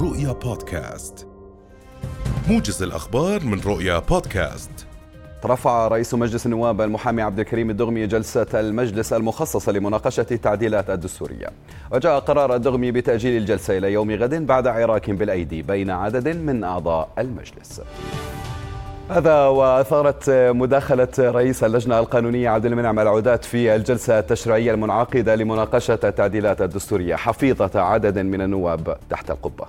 رؤيا بودكاست. موجز الأخبار من رؤيا بودكاست. رفع رئيس مجلس النواب المحامي عبد الكريم الدغمي جلسة المجلس المخصصة لمناقشة التعديلات الدستورية. وجاء قرار الدغمي بتأجيل الجلسة إلى يوم غد بعد عراك بالأيدي بين عدد من أعضاء المجلس. هذا وأثارت مداخلة رئيس اللجنة القانونية عبد المنعم العودات في الجلسة التشريعية المنعقدة لمناقشة التعديلات الدستورية حفيظة عدد من النواب تحت القبة.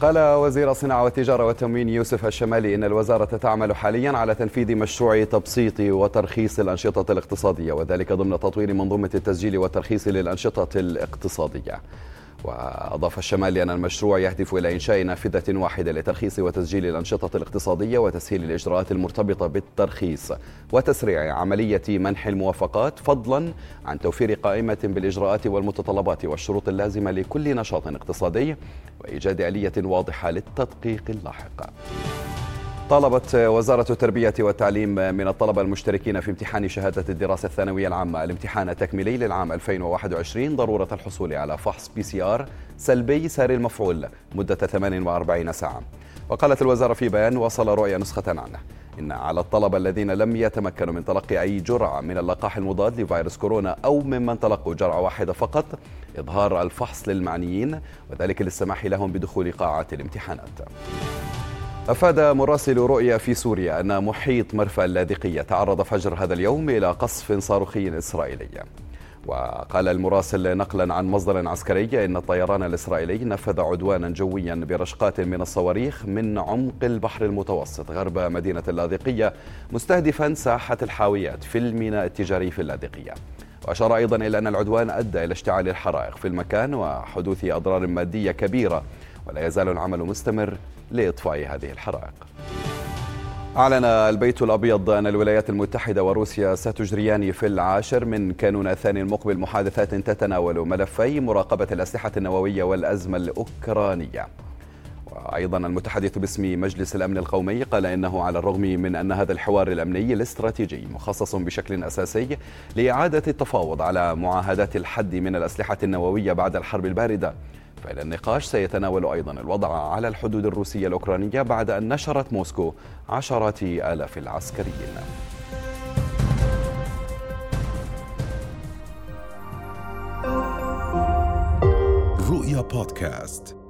قال وزير الصناعة والتجارة والتموين يوسف الشمالي إن الوزارة تعمل حاليا على تنفيذ مشروع تبسيط وترخيص الأنشطة الاقتصادية وذلك ضمن تطوير منظومة التسجيل والترخيص للأنشطة الاقتصادية. وأضاف الشمالي أن المشروع يهدف إلى إنشاء نافذة واحدة لترخيص وتسجيل الأنشطة الاقتصادية وتسهيل الإجراءات المرتبطة بالترخيص وتسريع عملية منح الموافقات فضلا عن توفير قائمة بالإجراءات والمتطلبات والشروط اللازمة لكل نشاط اقتصادي وإيجاد آلية واضحة للتدقيق اللاحق. طالبت وزارة التربية والتعليم من الطلبة المشتركين في امتحان شهادة الدراسة الثانوية العامة الامتحان التكميلي للعام 2021 ضرورة الحصول على فحص PCR سلبي ساري المفعول مدة 48 ساعة. وقالت الوزارة في بيان وصل رؤية نسخة عنه. إن على الطلبة الذين لم يتمكنوا من تلقي أي جرعة من اللقاح المضاد لفيروس كورونا أو ممن تلقوا جرعة واحدة فقط إظهار الفحص للمعنيين وذلك للسماح لهم بدخول قاعة الامتحانات. أفاد مراسل رؤيا في سوريا أن محيط مرفأ اللاذقية تعرض فجر هذا اليوم إلى قصف صاروخي إسرائيلي وقال المراسل نقلا عن مصدر عسكري إن الطيران الإسرائيلي نفذ عدوانا جويا برشقات من الصواريخ من عمق البحر المتوسط غرب مدينة اللاذقية مستهدفا ساحة الحاويات في الميناء التجاري في اللاذقية. وأشار أيضا إلى أن العدوان أدى إلى اشتعال الحرائق في المكان وحدوث أضرار مادية كبيرة ولا يزال العمل مستمر لإطفاء هذه الحرائق. أعلن البيت الأبيض أن الولايات المتحدة وروسيا ستجريان في العاشر من كانون الثاني المقبل محادثات تتناول ملفي مراقبة الأسلحة النووية والأزمة الأوكرانية. وأيضا المتحدث باسم مجلس الأمن القومي قال إنه على الرغم من أن هذا الحوار الأمني الاستراتيجي مخصص بشكل أساسي لإعادة التفاوض على معاهدات الحد من الأسلحة النووية بعد الحرب الباردة فإن النقاش. سيتناول أيضا الوضع على الحدود الروسية الأوكرانية بعد أن نشرت موسكو عشرات آلاف العسكريين. رؤيا بودكاست.